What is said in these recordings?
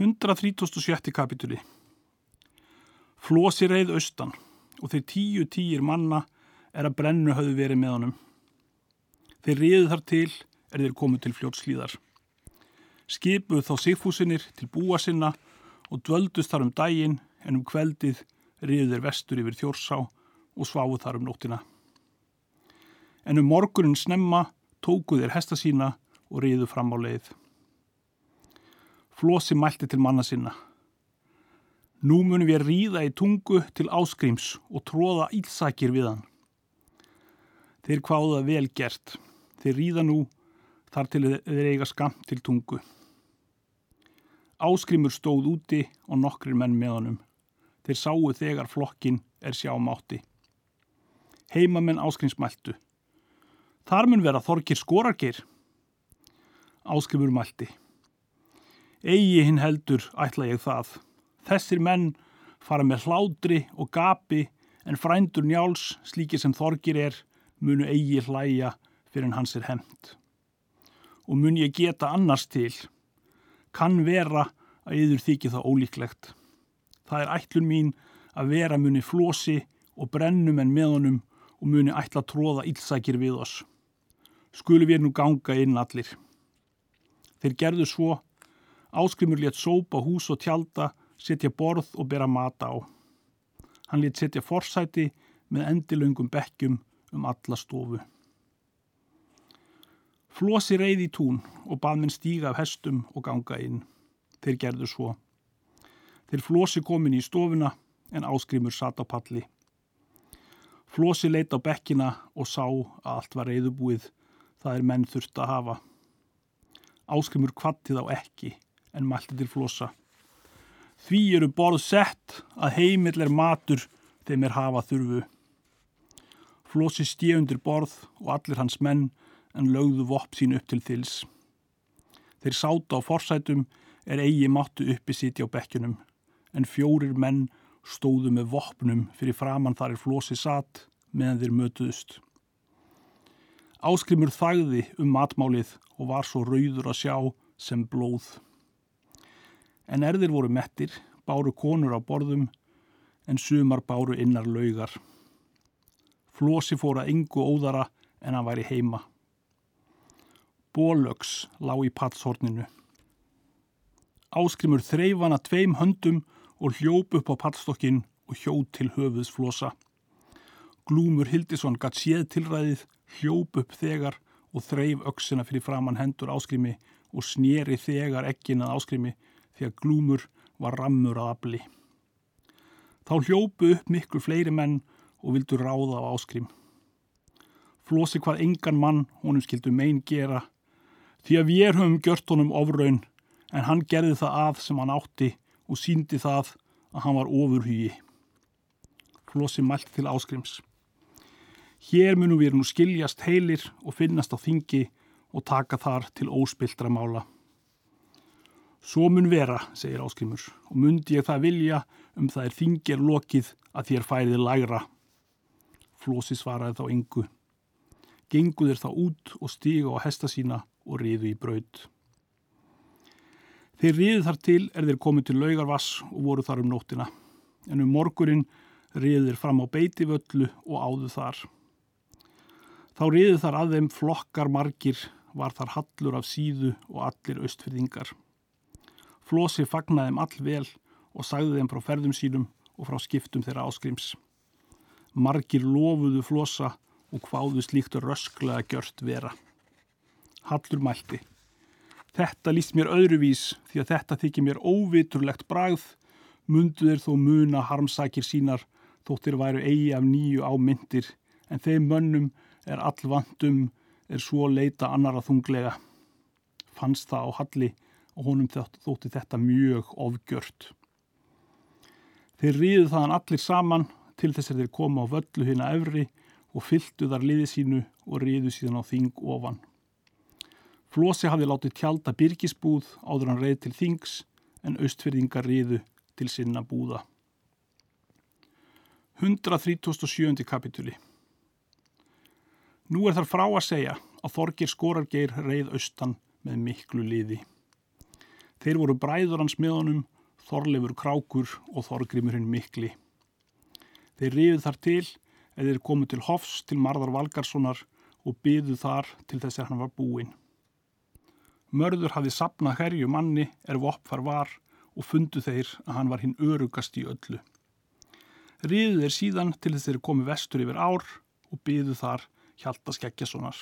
137. kapituli Flósi reið austan og þeir tíu tíir manna er að brennu hafðu verið með honum. Þeir riðu þar til er þeir komu til fljótslíðar. Skipuð þá sigfúsinir til búa sinna og dvöldust þar um daginn en um kveldið riðu þeir vestur yfir þjórsá og sváðu þar um nóttina. En um morgunin snemma tóku þeir hesta sína og riðu fram á leið. Flósi mælti til manna sinna. Nú munum við ríða í tungu til áskrims og tróða ílsakir við hann. Þeir kváða vel gert. Þeir ríða nú þar til þeir eiga skamt til tungu. Áskrimur stóð úti og nokkrir menn með honum. Þeir sáu þegar flokkin er sjá mátti. Heimamenn áskrimsmæltu. Þar mun vera þorgir skorargeir. Áskrimur mælti. Egi hinn heldur ætla ég það. Þessir menn fara með hládri og gapi en frændur njáls slíki sem þorgir er munu eigi hlæja fyrir en hans er hemmt. Og mun ég geta annars til. Kann vera að yður þykir það ólíklegt. Það er ætlun mín að vera muni flosi og brennum en með honum og muni ætla tróða ílsækir við oss. Skulu við nú ganga inn allir. Þeir gerðu svo Áskrimur létt sópa hús og tjálta, setja borð og bera mata á. Hann létt setja forsæti með endilöngum bekkjum um alla stofu. Flosi reyði í tún og bað minn stíga af hestum og ganga inn. Þeir gerðu svo. Þeir flosi komin í stofuna en áskrimur satt á palli. Flosi leita á bekkina og sá að allt var reyðubúið það er menn þurft að hafa. Áskrimur kvattið á ekki en mælti til flosa. Því eru borð sett að heimill er matur þeim er hafa þurfu. Flosi stíundir borð og allir hans menn en lögðu vopp sín upp til þils. Þeir sáta á forsætum er eigi máttu uppi sitja á bekkjunum en fjórir menn stóðu með voppnum fyrir framann þar er flosi satt meðan þeir mötuðust. Áskrimur þagði um matmálið og var svo rauður að sjá sem blóð. En erðir voru mettir, báru konur á borðum en sumar báru innar laugar. Flosi fóra yngu óðara en hann væri heima. Bólöks lág í patshorninu. Áskrimur þreif hana tveim höndum og hljóp upp á patstokkin og hjóð til höfuðs flosa. Glúmur Hildisson gatt séð tilræðið, hljóp upp þegar og þreif öksina fyrir framann hendur áskrimi og sneri þegar ekkin að áskrimi að glúmur var rammur að afli. Þá hljópu upp miklu fleiri menn og vildu ráða á áskrim. Flosi hvað engan mann honum skildu megin gera því að við höfum gjört honum ofraun en hann gerði það að sem hann átti og síndi það að hann var ofurhugi. Flosi mælt til áskrims. Hér munum við nú skiljast heilir og finnast á þingi og taka þar til óspildra mála. Svo mun vera, segir áskrimur, og mundi ég það vilja um það er þingir lokið að þér færið lægra. Flosi svaraði þá yngu. Genguðir þá út og stíga á hesta sína og riðu í braud. Þeir riðu þar til er þeir komið til laugarvass og voru þar um nóttina, en um morgurinn riðu þeir fram á beitivöllu og áðu þar. Þá riðu þar að þeim flokkar margir, var þar hallur af síðu og allir austfyrðingar. Flosi fagnaði þeim all vel og sagði þeim frá ferðum sínum og frá skiptum þeirra áskrims. Margir lofuðu flosa og hváðu slíkt rösklega gjört vera. Hallur mælti. Þetta líst mér öðruvís því að þetta þykir mér óviturlegt bragð, mundu þeir þó muna harmsækir sínar þóttir væru eigi af nýju ámyndir en þeim mönnum er all vandum er svo leita annara þunglega. Fannst það á halli og honum þótti þetta mjög ofgjört. Þeir ríðu þaðan allir saman til þess að þeir koma á völlu hérna efri og fylgdu þar liði sínu og ríðu síðan á þing ofan. Flósi hafði látið tjálta byrgisbúð áður hann reið til þings en austfyrðingar ríðu til sinna búða. 137. kapituli Nú er þar frá að segja að Þorgir Skorargeir reið austan með miklu liði. Þeir voru bræður hans með honum, Þorleifur Krákur og Þorgrimurinn Mikli. Þeir rifið þar til eða þeir komu til Hofs til Marðar Valgarssonar og byðu þar til þess að hann var búinn. Mörður hafði sapnað herju manni er voppfar var og fundu þeir að hann var hinn örugast í öllu. Riðu þeir síðan til þess þeir komi vestur yfir ár og byðu þar Hjalta Skeggjasonar.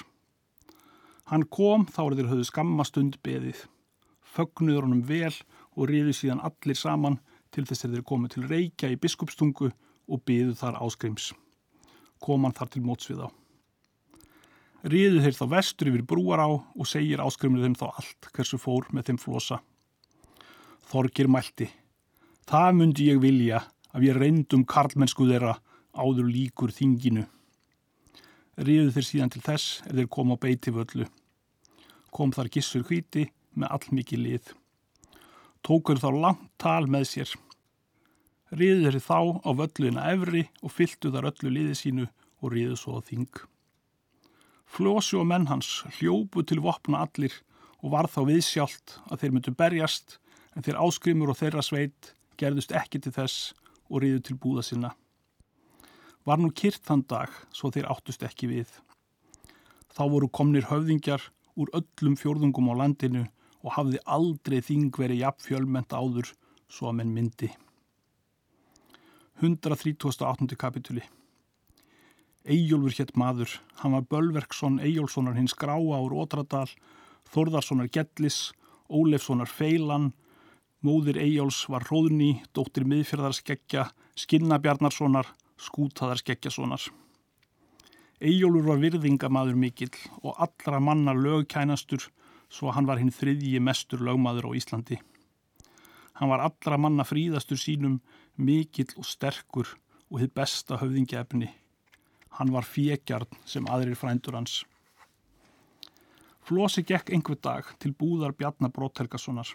Hann kom þá er þeir höfðu skammastund beðið. Fögnuður honum vel og riðu síðan allir saman til þess að þeir komi til Reykja í biskupstungu og byðu þar áskrims. Kom hann þar til mótsvið á. Riðu þeir þá vestur yfir brúar á og segir áskrimur þeim þá allt hversu fór með þeim flosa. Þorgir mælti. Það myndi ég vilja að ég reyndum karlmennsku þeirra áður líkur þinginu. Ríðu þeir síðan til þess er þeir kom á beiti völlu. Kom þar gissur hvíti með allmikið lið. Tókur þá langt tal með sér. Ríðu þeir þá á völluina efri og fyltu þar öllu liði sínu og ríðu svo á þing. Flósi og menn hans hljópu til vopna allir og var þá viðsjált að þeir myndu berjast en þeir áskrimur og þeirra sveit gerðust ekki til þess og riðu til búða sinna. Var nú kyrt þann dag svo þeir áttust ekki við. Þá voru komnir höfðingjar úr öllum fjórðungum á landinu og hafði aldrei þing verið jafn fjölmenta áður svo að menn myndi. 138. kapituli Eyjólfur hétt maður, hann var Bölverksson Eyjólfssonar hins gráa úr Ótradal, Þorðarssonar Gellis, Ólefssonar Feilan, Móðir Eyjóls var Róðni, dóttir miðfjörðarskeggja, Skinnabjarnarssonar, Skútaðarskeggjasonar. Eyjólur var virðingamadur mikill og allra manna lögkænastur svo hann var hinn þriðji mestur lögmaður á Íslandi. Hann var allra manna fríðastur sínum, mikill og sterkur og hitt besta höfðingjefni. Hann var fjegjarn sem aðrir frændur hans. Flósi gekk einhver dag til búðar Bjarnar Bróttelgasonar.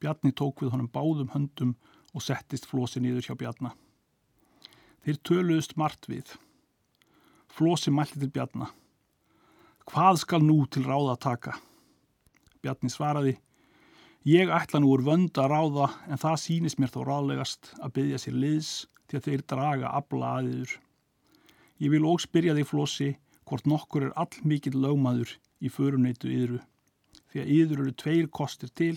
Bjarni tók við honum báðum höndum og settist Flósi nýður hjá Bjarnar. Þeir töluðust margt við. Flósi mælti til Bjarnar. Hvað skal nú til ráða taka? Bjarni svaraði. Ég ætla nú úr vönd að ráða en það sýnist mér þó ráðlegast að byggja sér liðs til að þeir draga abla aðiður. Ég vil óg spyrja þig Flósi hvort nokkur er all mikill lögmaður í föruneytu yðru. Því að yður eru tveir kostir til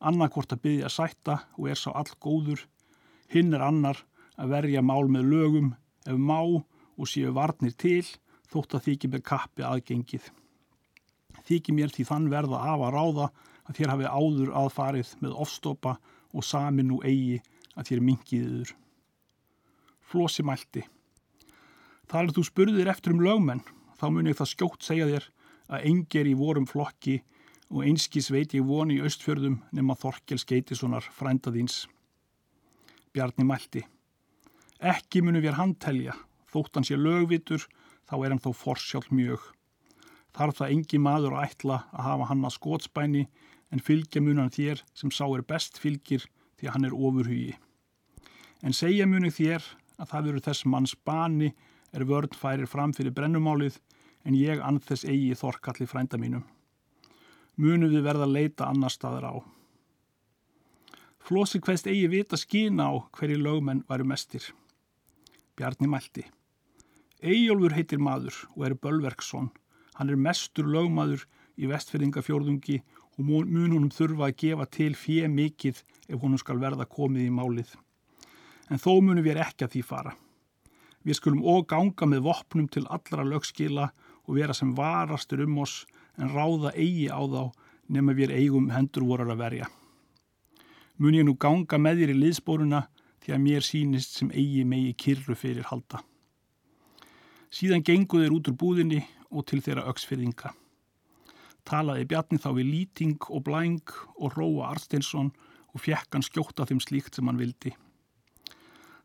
annarkvort að byggja sætta og er sá all góður, hinn er annar að verja mál með lögum ef má og séu varnir til þótt að þykir með kappi aðgengið. Þykir mér því þann verða af að ráða að þér hafi áður aðfarið með ofstopa og samin og eigi að þér mingiður. Flósi mælti. Þar er þú spurðir eftir um lögmenn, þá mun ég það skjótt segja þér að engir í vorum flokki og einskís veit ég voni í austfjörðum nema Þorkel Skeitissonar frændaðins. Bjarni mælti. Ekki munu við handtelja, þótt hann sé lögvitur, þá er hann þó forsjálf mjög. Þarf það engi maður að ætla að hafa hann að skótsbæni en fylgja munan þér sem sá er best fylgir því að hann er ofurhugi. En segja munu þér að það veru þess manns bani er vörn færir fram fyrir brennumálið en ég and þess eigi þorkalli frænda mínum munum við verða að leita annar staðar á. Flósi hverst eigi vita skína á hverju lögmenn varu mestir. Bjarni mælti. Eyjólfur heitir maður og er Bölverksson. Hann er mestur lögmaður í vestfyrðingafjörðungi og mun húnum þurfa að gefa til fjö mikill ef húnum skal verða komið í málið. En þó munum við ekki að því fara. Við skulum og ganga með vopnum til allra lögskila og vera sem varastur um oss en ráða eigi á þá nema við eigum hendur vorar að verja. Mun ég nú ganga með þér í liðspóruna því að mér sínist sem eigi megi kyrru fyrir halda. Síðan gengu þeir út úr búðinni og til þeirra auksfyrðinga. Talaði Bjarni þá við Lýting og Blæng og Róa Arsteinsson og fjekk hann skjóta þeim slíkt sem hann vildi.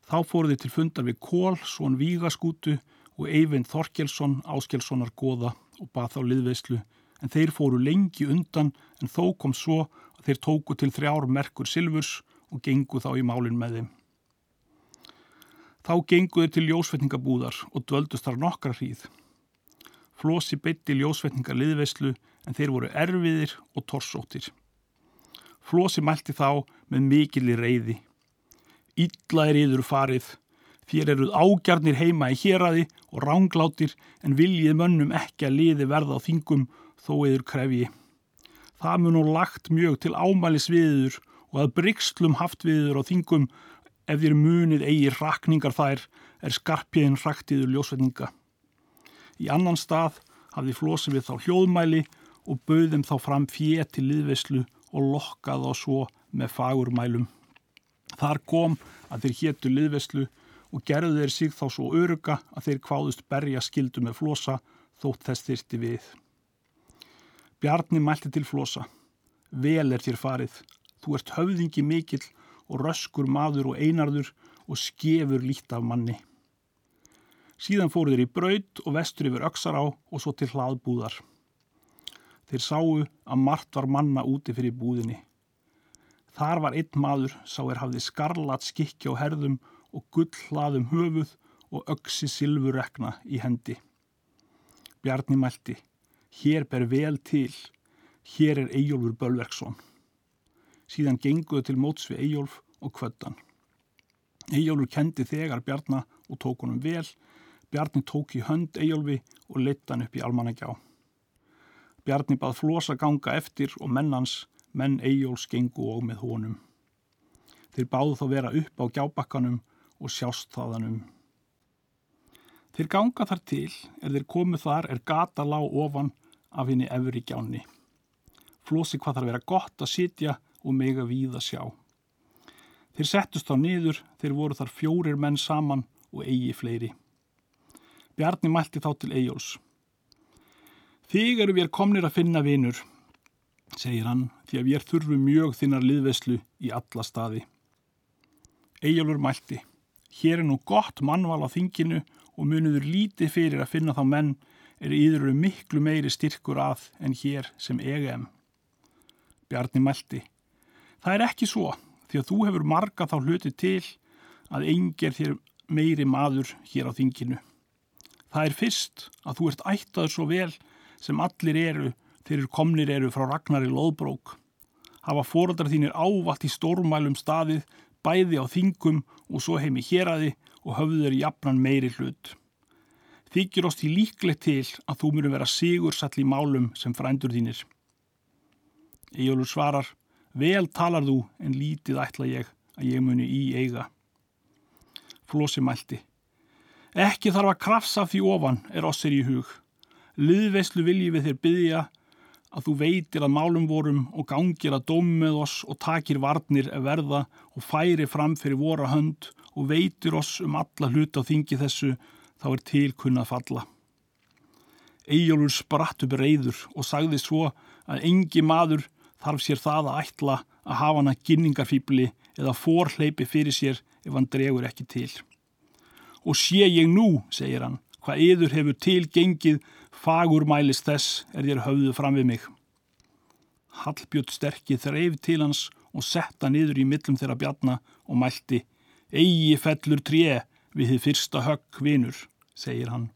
Þá fóru þeir til fundar við Kól, svon Vígaskútu og Eyvind Þorkelsson, Áskelssonar goða og bað þá liðveislu en þeir fóru lengi undan en þó kom svo að þeir tóku til þrjár merkur silfurs og gengu þá í málinn með þeim. Þá gengu þeir til ljósvetningabúðar og döldust þar nokkra hríð. Flósi beitti ljósvetningar liðveislu en þeir voru erfiðir og torsóttir. Flósi mælti þá með mikilli reyði. Ítla er yður farið, þér eruð ágjarnir heima í héræði og ránglátir en viljið mönnum ekki að liði verða á þingum þó yður krefji. Það mun og lagt mjög til ámælis viður og að brygslum haft viður á þingum ef þér munið eigi rakningar þær er skarpiðin raktiður ljósvetninga. Í annan stað hafði flósið við þá hljóðmæli og bauðum þá fram fjö til liðveislu og lokkað á svo með fagurmælum. Þar kom að þeir héttu liðveislu og gerðu þeir sig þá svo öruga að þeir kváðust berja skildu með flosa þótt þess þyrsti við. Bjarni mælti til flosa. Vel er þér farið. Þú ert höfðingi mikill og röskur maður og einarður og skefur lít af manni. Síðan fóru þeir í braud og vestur yfir öksar á og svo til hlaðbúðar. Þeir sáu að margt var manna úti fyrir búðinni. Þar var einn maður sá er hafði skarlat skikki á herðum og gull hlaðum höfuð og öksi silfurekna í hendi. Bjarni mælti, hér ber vel til, hér er Eyjólfur Bölverksson. Síðan genguðu til móts við Eyjólf og kvöttan. Eyjólfur kendi þegar Bjarni og tók honum vel, Bjarni tók í hönd Eyjólfi og leta hann upp í almannagjá. Bjarni bað flosa ganga eftir og mennans menn Eyjóls gengu og með honum. Þeir báðu þá vera upp á gjábakkanum og sjást þaðanum. Þeir ganga þar til, er þeir komið þar er gata lág ofan af henni efri gjánni. Flosi hvað þar vera gott að sitja og mega víða sjá. Þeir settust þá niður, þeir voru þar fjórir menn saman og eigi fleiri. Bjarni mælti þá til Eyjóls. Þig eru við komnir að finna vinur, segir hann, því að við þurfum mjög þinnar liðveslu í alla staði. Eyjálfur mælti, hér er nú gott mannval á þinginu og muniður lítið fyrir að finna þá menn er íður miklu meiri styrkur að en hér sem EGM. Bjarni mælti, það er ekki svo því að þú hefur marga þá hluti til að engir þér meiri maður hér á þinginu. Það er fyrst að þú ert ættaður svo vel sem allir eru þegar komnir eru frá Ragnari Lóðbrók. Hafa fóröldar þínir ávallt í stórmælum staðið, bæði á þingum og svo heimi héræði og höfður jafnan meiri hlut. Þykir oss því líklegt til að þú mjög vera sigursall í málum sem frændur þínir. Ejólur svarar, vel talar þú en lítið ætla ég að ég muni í eiga. Flósi mælti, ekki þarf að krafsa því ofan er oss er í hug. Liðveislu viljum við þér byggja að þú veitir að málum vorum og gangir að dómi með oss og takir varnir að verða og færi fram fyrir vora hönd og veitir oss um alla hlut á þingi þessu þá er tilkunnað falla. Eyjólfur spratt upp reyður og sagði svo að engi maður þarf sér það að ætla að hafa hana ginningarfýbli eða forleipi fyrir sér ef hann dregur ekki til. Og sé ég nú, segir hann, hvað yður hefur tilgengið fagur mælis þess er þér höfðu fram við mig. Hallbjörn sterkið þreif til hans og setta niður í millum þeirra bjarna og mælti Egi fellur tré við þið fyrsta högg vinur, segir hann,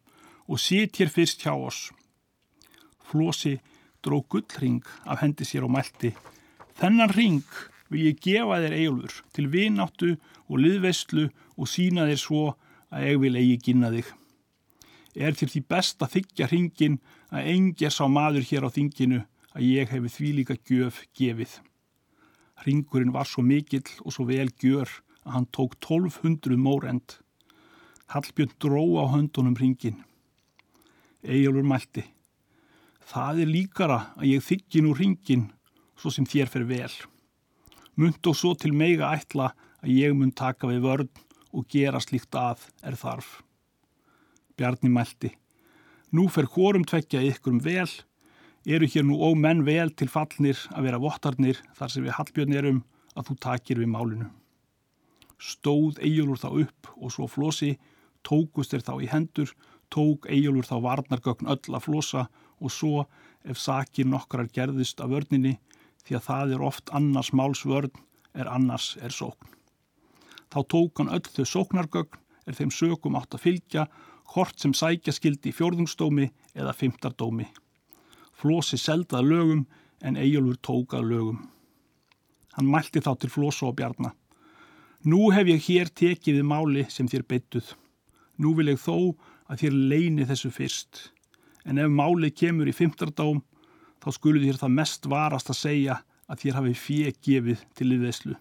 og sit hér fyrst hjá oss. Flósi dró gullring af hendi sér og mælti Þennan ring vil ég gefa þér eigulfur til vináttu og liðvestlu og sína þér svo að ég vil eigi gynna þig er til því best að þykja hringin að engja sá maður hér á þinginu að ég hefi því líka gjöf gefið. Hringurinn var svo mikill og svo vel gjör að hann tók 1200 mórend. Hallbjörn dró á höndunum hringin. Egilur mælti. Það er líkara að ég þykki nú hringin svo sem þér fer vel. Mund og svo til meiga ætla að ég mun taka við vörn og gera slíkt að er þarf. Bjarni mælti. Nú fer hórum tvekja ykkurum vel, eru hér nú ómenn vel til fallnir að vera vottarnir þar sem við hallbjörn erum að þú takir við málinu. Stóð Eyjólfur þá upp og svo flosi, tókust þeir þá í hendur, tók Eyjólfur þá varnargögn öll að flosa og svo ef sakir nokkrar gerðist af vörninni því að það er oft annars málsvörn er annars er sókn. Þá tók hann öll þau sóknargögn er þeim sökum átt að fylgja hvort sem sækja skildi í fjórðungsdómi eða fymtardómi. Flósi seldað lögum en Eyjólfur tókað lögum. Hann mælti þá til flosa og bjarna. Nú hef ég hér tekið við máli sem þér beittuð. Nú vil ég þó að þér leini þessu fyrst. En ef máli kemur í fymtardám, þá skulu þér það mest varast að segja að þér hafi fjö gefið til liðveislu.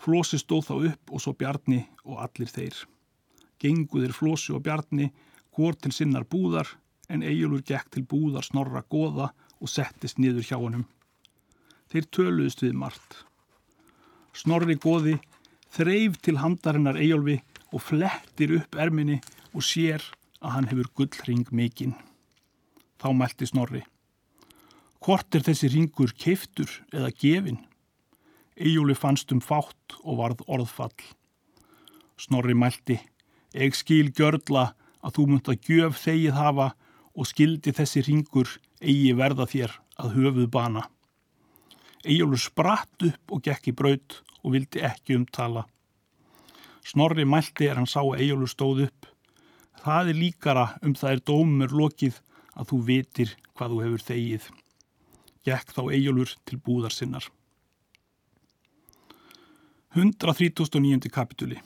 Flósi stóð þá upp og svo Bjarni og allir þeir. Genguðir Flósi og Bjarni hvort til sinnar búðar en Egilur gekk til búðar snorra goða og settist niður hjá honum. Þeir töluðust við margt. Snorri goði þreif til handarinnar Egilvi og flettir upp erminni og sér að hann hefur gullring mikinn. Þá mælti Snorri. Hvort er þessi ringur keiftur eða gefin? Íjúli fannst um fátt og varð orðfall. Snorri mælti, eg skil gjörla að þú munt að gjöf þegið hafa og skildi þessi ringur eigi verða þér að höfuð bana. Íjúlur spratt upp og gekk í braut og vildi ekki umtala. Snorri mælti er hann sá að Íjúlur stóð upp. Það er líkara um það er dómur lokið að þú vitir hvað þú hefur þegið. Gekk þá Íjúlur til búðar sinnar. 139. kapituli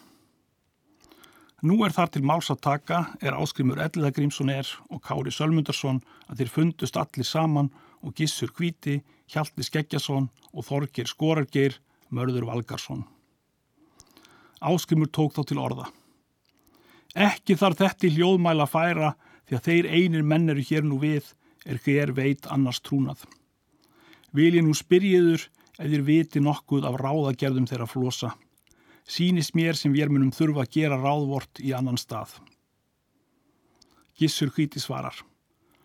Nú er þar til máls að taka er áskrimur Elliða Grímsson er og Kári Sölmundarsson að þeir fundust allir saman og Gissur Kvíti, Hjalti Skeggjason og Þorgir Skorargeir, Mörður Valgarsson. Áskrimur tók þá til orða. Ekki þarf þetta í hljóðmæla færa því að þeir einir menn eru hér nú við er hver veit annars trúnað. Vil ég nú spyrjiður ef þér viti nokkuð af ráðagerðum þeirra flosa. Sýnist mér sem við munum þurfa að gera ráðvort í annan stað. Gissur hvíti svarar.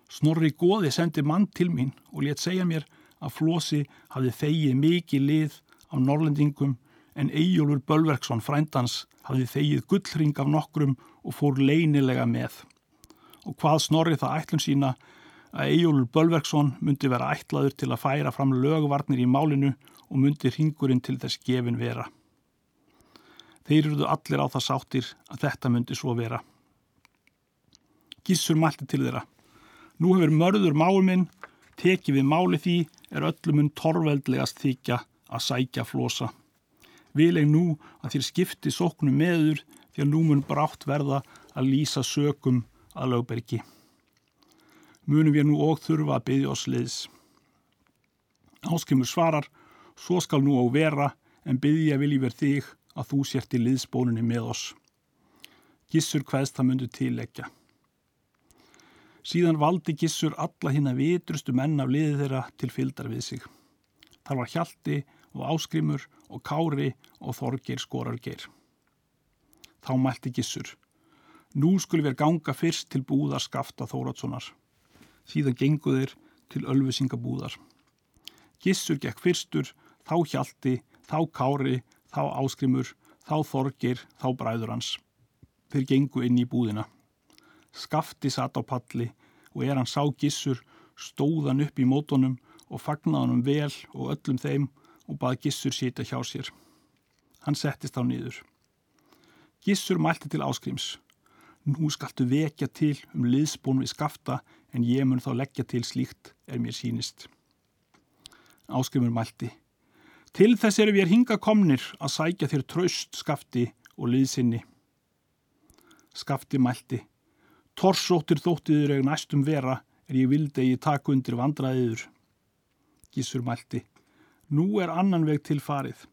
Snorri Góði sendi mann til mín og létt segja mér að flosi hafi þegið mikið lið af norlendingum en Eyjólfur Bölverksson frændans hafi þegið gullring af nokkrum og fór leinilega með. Og hvað Snorri það ætlun sína að Ejólur Bölverksson myndi vera ætlaður til að færa fram lögvarnir í málinu og myndi ringurinn til þess gefin vera. Þeir eruðu allir á það sáttir að þetta myndi svo vera. Gissur mælti til þeirra. Nú hefur mörður málminn, tekið við máli því er öllumund torveldlegast þykja að sækja flosa. Vileg nú að þér skipti sóknum meður því að nú mun brátt verða að lýsa sökum að lögbergi munum við nú og þurfa að byggja oss liðs. Áskimur svarar, svo skal nú á vera en byggja vilji verð þig að þú sért í liðsbónunni með oss. Gissur hvaðst það myndu tilegja. Síðan valdi Gissur alla hinn að vitrustu menn af liði þeirra til fyldar við sig. Þar var Hjalti og Áskrimur og Kári og Þorgeir Skorargeir. Þá mælti Gissur. Nú skulle við ganga fyrst til búðar skafta Þóratssonar síðan genguðir til ölfusingabúðar. Gissur gekk fyrstur, þá hjalti, þá kári, þá áskrimur, þá þorgir, þá bræður hans. Þeir gengu inn í búðina. Skafti satt á palli og er hann sá Gissur stóðan upp í mótonum og fagnaði hann vel og öllum þeim og baði Gissur sýta hjá sér. Hann settist á nýður. Gissur mælti til áskrims. Nú skaltu vekja til um liðsbón við skafta en ég mun þá leggja til slíkt er mér sínist. Áskrymur mælti. Til þess eru við hinga komnir að sækja þér traust skafti og liðsinni. Skafti mælti. Torsóttir þóttiður eða næstum vera er ég vildi að ég taka undir vandraðiður. Gísur mælti. Nú er annan veg til farið.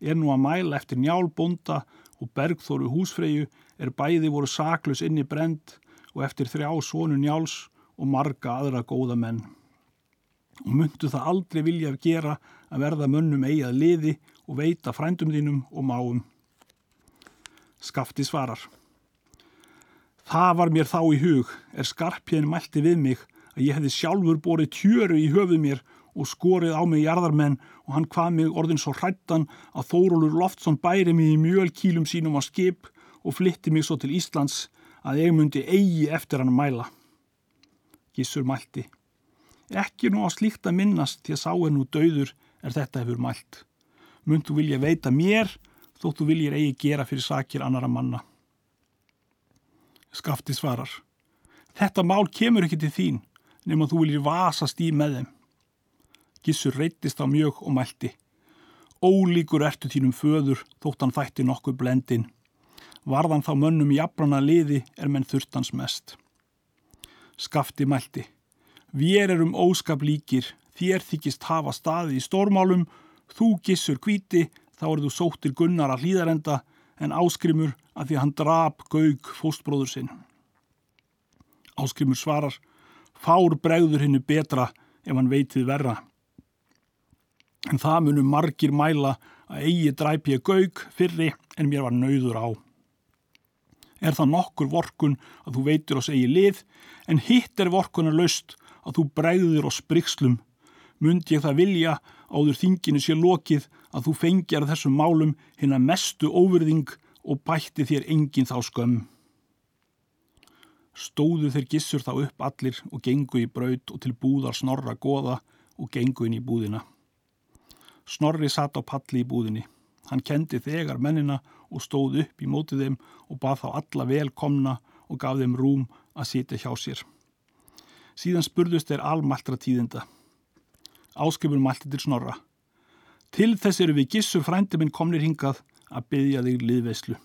Er nú að mæla eftir njálbonda og bergþóru húsfreyju er bæði voru saklus inni brend og eftir þrjá svonu njáls og marga aðra góða menn. Og myndu það aldrei vilja að gera að verða mönnum eigað liði og veita frændum þínum og máum. Skafti svarar. Það var mér þá í hug, er skarpjén mælti við mig að ég hefði sjálfur borið tjöru í höfuð mér og skorið á mig jarðarmenn og hann hvað mig orðin svo hrættan að Þórólur Loftsson bæri mig í mjölkílum sínum á skip og flytti mig svo til Íslands að ég myndi eigi eftir hann mæla. Gissur mælti. Ekki nú á slíkt að minnast því að sá nú dauður er þetta hefur mælt. Mund þú vilja veita mér þótt þú viljir eigi gera fyrir sakir annara manna. Skafti svarar. Þetta mál kemur ekki til þín nema þú viljir vasast í með þeim. Gissur reytist á mjög og mælti. Ólíkur ertu þínum föður þótt hann þætti nokkuð blendin. Varðan þá mönnum jafnana liði er menn þurftans mest. Skafti mælti. Við erum óskap líkir, þér þykist hafa staði í stórmálum, þú gissur kvíti, þá eru þú sóttir gunnar að hlýðarenda en áskrimur að því hann drap gaug fóstbróður sinn. Áskrimur svarar, fár bregður hinnu betra ef hann veitið verra en það munum margir mæla að eigi dræpi ég gaug fyrri en mér var nauður á. Er það nokkur vorkun að þú veitur oss eigi lið, en hitt er vorkunar löst að þú bregður oss brygslum. Mundi ég það vilja áður þinginu sé lokið að þú fengjar þessum málum hinn að mestu óverðing og bætti þér engin þá skömm. Stóðu þeir gissur þá upp allir og gengu í braut og til búðar snorra goða og gengu inn í búðina. Snorri satt á palli í búðinni. Hann kendi þegar mennina og stóð upp í mótið þeim og bað þá alla velkomna og gaf þeim rúm að sitja hjá sér. Síðan spurðust þeir almæltra tíðinda. Áskipur mælti til Snorra. Til þess eru við gissur frændi minn komnir hingað að byggja þig liðveislu.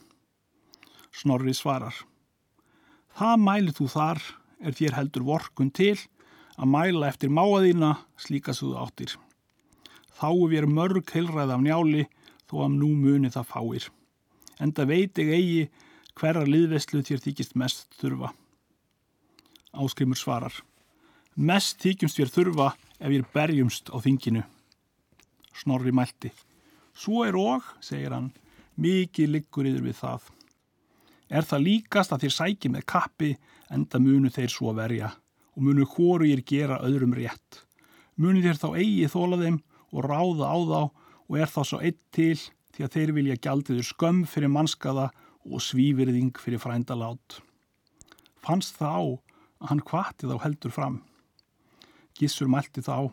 Snorri svarar. Það mælið þú þar er þér heldur vorkun til að mæla eftir máaðina slíka svo þú áttir þá er við mörg heilræð af njáli þó að nú muni það fáir. Enda veit ég eigi hverra liðveslu þér þykist mest þurfa. Áskrimur svarar. Mest þykjumst þér þurfa ef ég berjumst á þinginu. Snorri mælti. Svo er og, segir hann, mikið liggur yfir við það. Er það líkast að þér sæki með kappi enda munu þeir svo verja og munu hóru ég gera öðrum rétt. Munu þér þá eigi þóla þeim og ráða á þá og er þá svo eitt til því að þeir vilja gjaldiður skömm fyrir mannskaða og svívirðing fyrir frændalát. Fannst það á að hann kvatti þá heldur fram. Gissur mælti þá.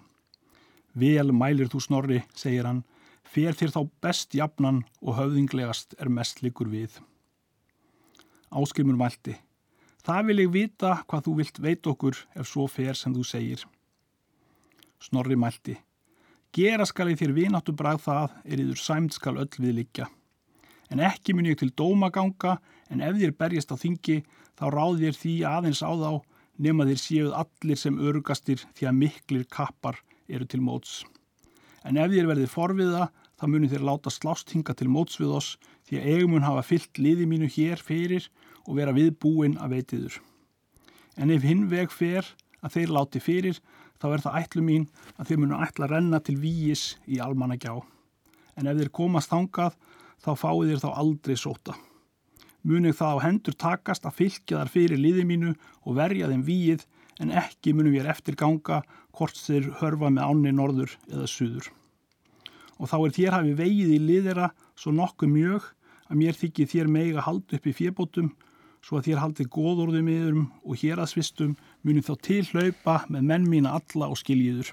Vel mælir þú snorri, segir hann, fer þér þá best jafnan og höfðinglegast er mest likur við. Áskrimur mælti. Það vil ég vita hvað þú vilt veit okkur ef svo fer sem þú segir. Snorri mælti. Gera skal ég þér vináttu brað það er yfir sæmt skal öll við liggja. En ekki mun ég til dóma ganga en ef þér berjast á þingi þá ráð þér því aðeins á þá nema þér séuð allir sem örugastir því að miklir kappar eru til móts. En ef þér verðið forviða þá munir þér láta slást hinga til móts við oss því að eigum mun hafa fyllt liði mínu hér fyrir og vera við búin að veitiður. En ef hinn veg fer að þeir láti fyrir þá er það ætlu mín að þeir munu ætla að renna til víis í almannagjá. En ef þeir komast þangað þá fáið þeir þá aldrei sóta. Munið það á hendur takast að fylgja þar fyrir liði mínu og verja þeim víið en ekki munum við eftir ganga hvort þeir hörfa með ánni norður eða suður. Og þá er þér hafi vegið í liðera svo nokkuð mjög að mér þykir þér meiga hald upp í fjörbótum svo að þér haldið góðorðum yfirum og hér að svistum munið þá til hlaupa með menn mína alla og skiljiður.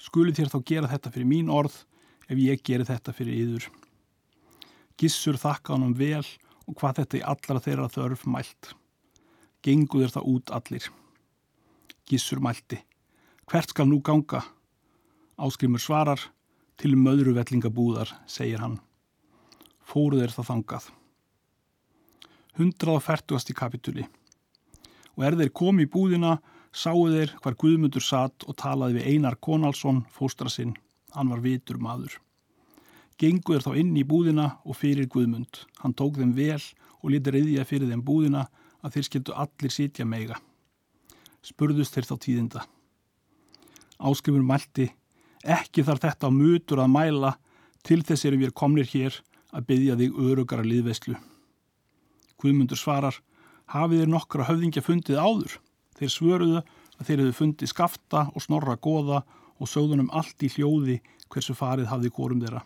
Skulið þér þá gera þetta fyrir mín orð ef ég geri þetta fyrir yður. Gissur þakka hann um vel og hvað þetta í allra þeirra þörf mælt. Gengu þér það út allir. Gissur mælti. Hvert skal nú ganga? Áskrimur svarar. Til möðruvettlingabúðar, segir hann. Fóru þér það þangað. 140. kapituli og er þeir komi í búðina sáu þeir hvar Guðmundur satt og talaði við Einar Konalsson, fóstra sinn, hann var vitur maður. Gengu þeir þá inn í búðina og fyrir Guðmund, hann tók þeim vel og lítið reyðja fyrir þeim búðina að þeir skildu allir sitja meiga. Spurðust þeir þá tíðinda. Áskrifur mælti, ekki þarf þetta á mutur að mæla til þess erum við komnir hér að byggja þig örugara liðveslu. Guðmundur svarar, hafið þeir nokkra höfðingja fundið áður. Þeir svöruðu að þeir hefðu fundið skafta og snorra goða og sögðunum allt í hljóði hversu farið hafði górum þeirra.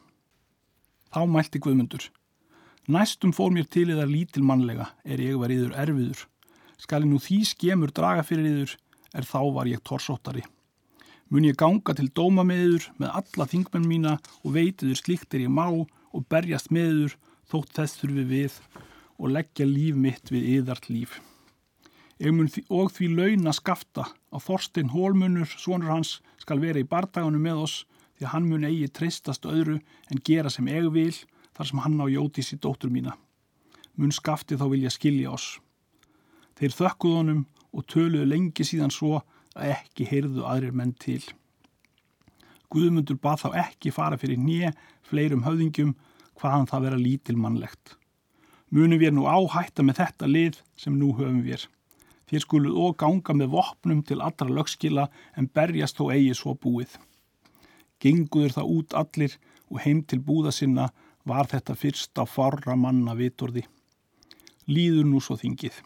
Þá mælti Guðmundur. Næstum fór mér til eða lítil mannlega er ég var yður erfiður. Skali nú því skemur draga fyrir yður er þá var ég torsóttari. Mun ég ganga til dóma með yður með alla þingmenn mína og veitiður slíkt er ég má og berjast með yður þótt þess þurfi við og leggja líf mitt við yðart líf. Því, og því launa skafta að Þorstein Hólmunur, sonur hans, skal vera í bardagunum með oss því að hann mun eigi treystast öðru en gera sem eg vil þar sem hann á Jótis í dóttur mína. Mun skafti þá vilja skilja oss. Þeir þökkuð honum og töluðu lengi síðan svo að ekki heyrðu aðrir menn til. Guðmundur bað þá ekki fara fyrir nýje fleirum höfðingjum hvaðan það vera lítil mannlegt. Munum við nú áhætta með þetta lið sem nú höfum við. Þér skuluð og ganga með vopnum til allra lögskila en berjast þó eigi svo búið. Genguður það út allir og heim til búða sinna var þetta fyrst á farra manna vitorði. Líður nú svo þingið.